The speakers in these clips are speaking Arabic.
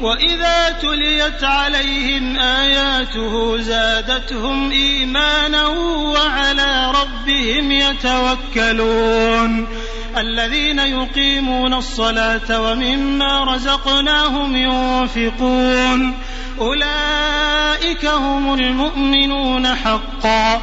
وإذا تليت عليهم آياته زادتهم إيمانا وعلى ربهم يتوكلون. الذين يقيمون الصلاة ومما رزقناهم ينفقون. أولئك هم المؤمنون حقا.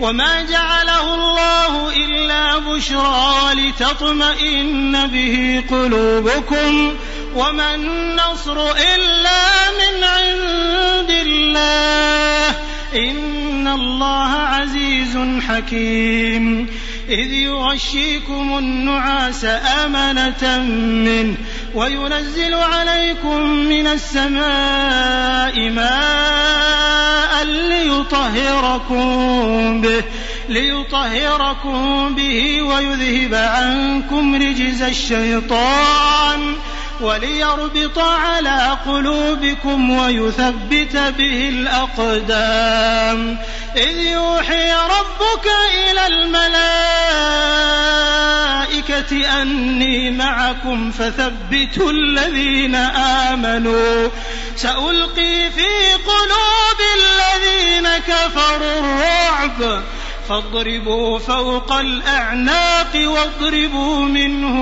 وما جعله الله إلا بشرى ولتطمئن به قلوبكم وما النصر إلا من عند الله إن الله عزيز حكيم إذ يغشيكم النعاس أمنة منه وينزل عليكم من السماء ماء ليطهركم به ليطهركم به ويذهب عنكم رجز الشيطان. وليربط على قلوبكم ويثبت به الأقدام. إذ يوحي ربك إلى الملائكة أني معكم فثبتوا الذين آمنوا. سألقي في قلوب الذين كفروا الرعب. فاضربوا فوق الأعناق واضربوا منهم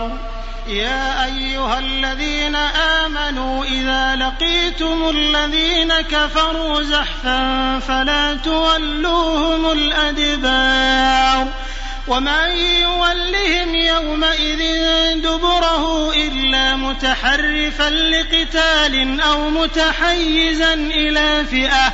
يا أيها الذين آمنوا إذا لقيتم الذين كفروا زحفا فلا تولوهم الأدبار ومن يولهم يومئذ دبره إلا متحرفا لقتال أو متحيزا إلى فئة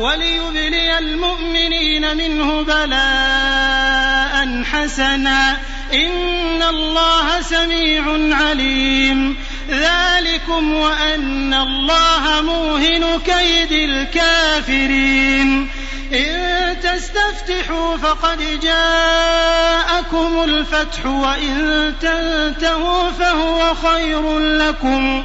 وليبلي المؤمنين منه بلاء حسنا. إن الله سميع عليم. ذلكم وأن الله موهن كيد الكافرين. إن تستفتحوا فقد جاءكم الفتح وإن تنتهوا فهو خير لكم.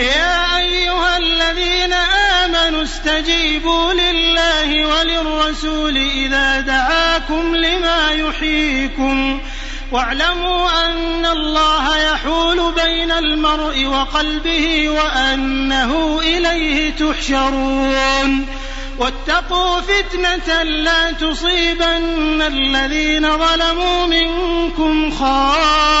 يا أيها الذين آمنوا استجيبوا لله وللرسول إذا دعاكم لما يحييكم واعلموا أن الله يحول بين المرء وقلبه وأنه إليه تحشرون واتقوا فتنة لا تصيبن الذين ظلموا منكم خاصة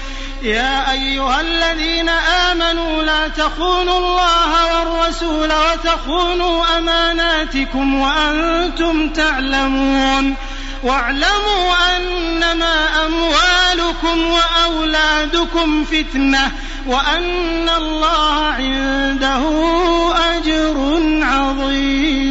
يا أيها الذين آمنوا لا تخونوا الله والرسول وتخونوا أماناتكم وأنتم تعلمون. واعلموا أنما أموالكم وأولادكم فتنة وأن الله عنده أجر عظيم.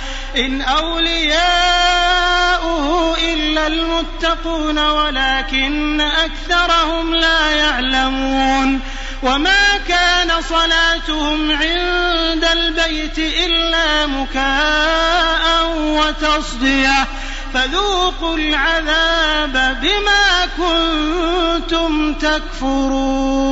إن أولياؤه إلا المتقون ولكن أكثرهم لا يعلمون وما كان صلاتهم عند البيت إلا مكاء وتصدية فذوقوا العذاب بما كنتم تكفرون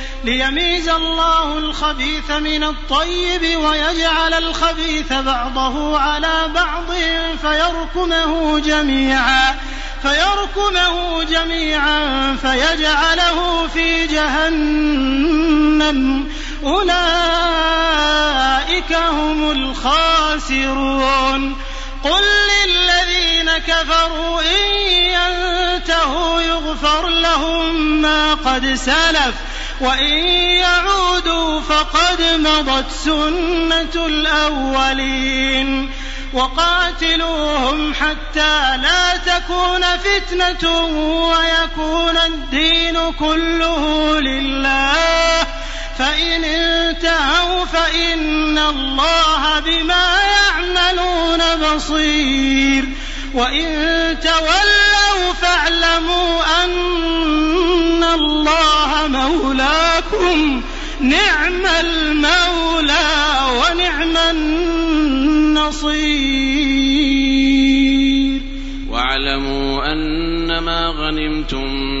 ليميز الله الخبيث من الطيب ويجعل الخبيث بعضه على بعض فيركمه جميعا فيركمه جميعا فيجعله في جهنم. أولئك هم الخاسرون. قل للذين كفروا إن ينتهوا يغفر لهم ما قد سلف. وإن يعودوا فقد مضت سنة الأولين وقاتلوهم حتى لا تكون فتنة ويكون الدين كله لله فإن انتهوا فإن الله بما يعملون بصير وإن تولوا فاعلموا أن الله مولاكم نعم المولى ونعم النصير واعلموا أنما غنمتم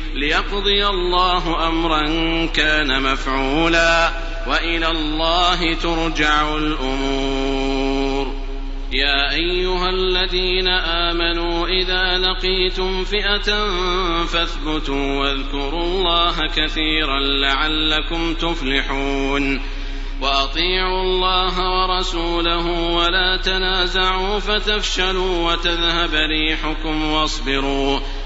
ليقضي الله أمرا كان مفعولا وإلى الله ترجع الأمور. يا أيها الذين آمنوا إذا لقيتم فئة فاثبتوا واذكروا الله كثيرا لعلكم تفلحون. وأطيعوا الله ورسوله ولا تنازعوا فتفشلوا وتذهب ريحكم واصبروا.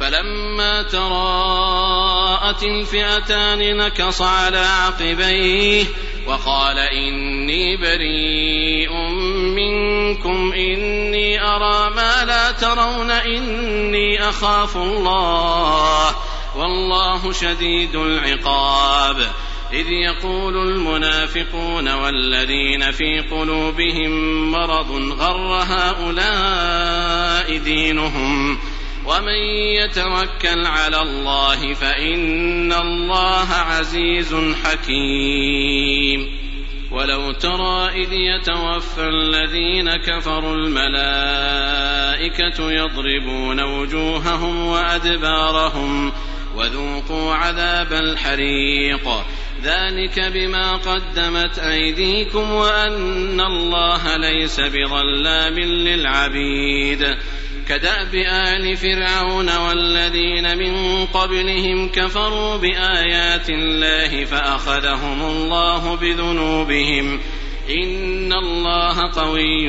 فلما تراءت الفئتان نكص على عقبيه وقال إني بريء منكم إني أرى ما لا ترون إني أخاف الله والله شديد العقاب. إذ يقول المنافقون والذين في قلوبهم مرض غر هؤلاء دينهم ومن يتوكل على الله فإن الله عزيز حكيم. ولو ترى إذ يتوفى الذين كفروا الملائكة يضربون وجوههم وأدبارهم وذوقوا عذاب الحريق. ذلك بما قدمت أيديكم وأن الله ليس بظلام للعبيد. كدأب آل فرعون والذين من قبلهم كفروا بآيات الله فأخذهم الله بذنوبهم إن الله قوي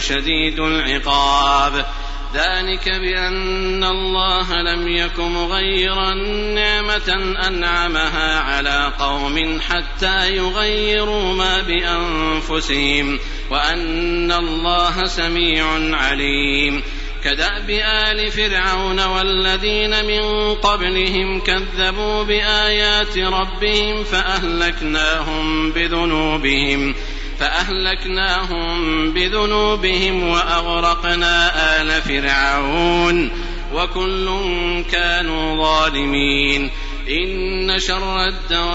شديد العقاب. ذلك بأن الله لم يك مغيرا نعمة أنعمها على قوم حتى يغيروا ما بأنفسهم وأن الله سميع عليم. كدأب آل فرعون والذين من قبلهم كذبوا بآيات ربهم فأهلكناهم بذنوبهم فأهلكناهم بذنوبهم وأغرقنا آل فرعون وكل كانوا ظالمين إن شر الدواب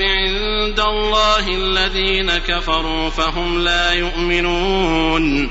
عند الله الذين كفروا فهم لا يؤمنون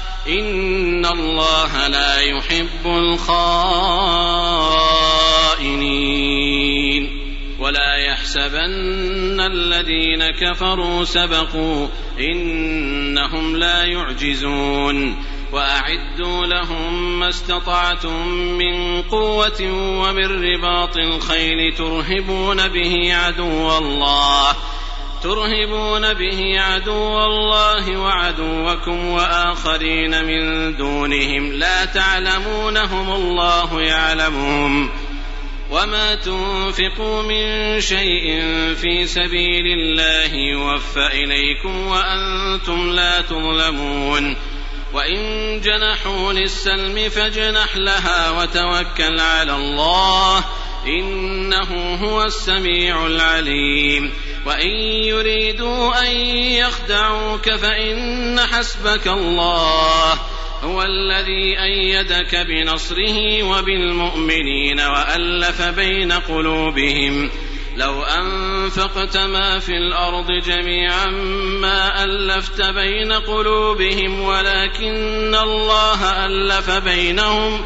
إن الله لا يحب الخائنين ولا يحسبن الذين كفروا سبقوا إنهم لا يعجزون واعدوا لهم ما استطعتم من قوه ومن رباط الخيل ترهبون به عدو الله ترهبون به عدو الله وعدوكم وآخرين من دونهم لا تعلمونهم الله يعلمهم وما تنفقوا من شيء في سبيل الله يوفى إليكم وأنتم لا تظلمون وإن جنحوا للسلم فاجنح لها وتوكل على الله إنه هو السميع العليم. وإن يريدوا أن يخدعوك فإن حسبك الله. هو الذي أيدك بنصره وبالمؤمنين وألف بين قلوبهم. لو أنفقت ما في الأرض جميعا ما ألفت بين قلوبهم ولكن الله ألف بينهم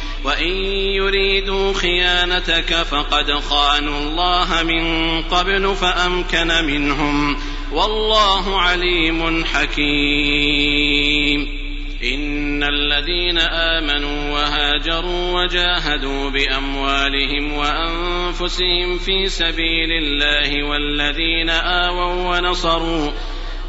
وإن يريدوا خيانتك فقد خانوا الله من قبل فأمكن منهم والله عليم حكيم. إن الذين آمنوا وهاجروا وجاهدوا بأموالهم وأنفسهم في سبيل الله والذين آووا ونصروا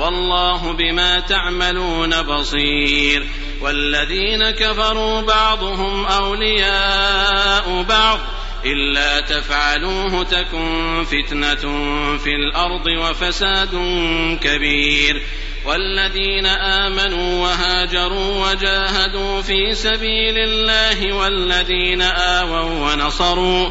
والله بما تعملون بصير والذين كفروا بعضهم أولياء بعض إلا تفعلوه تكن فتنة في الأرض وفساد كبير والذين آمنوا وهاجروا وجاهدوا في سبيل الله والذين آووا ونصروا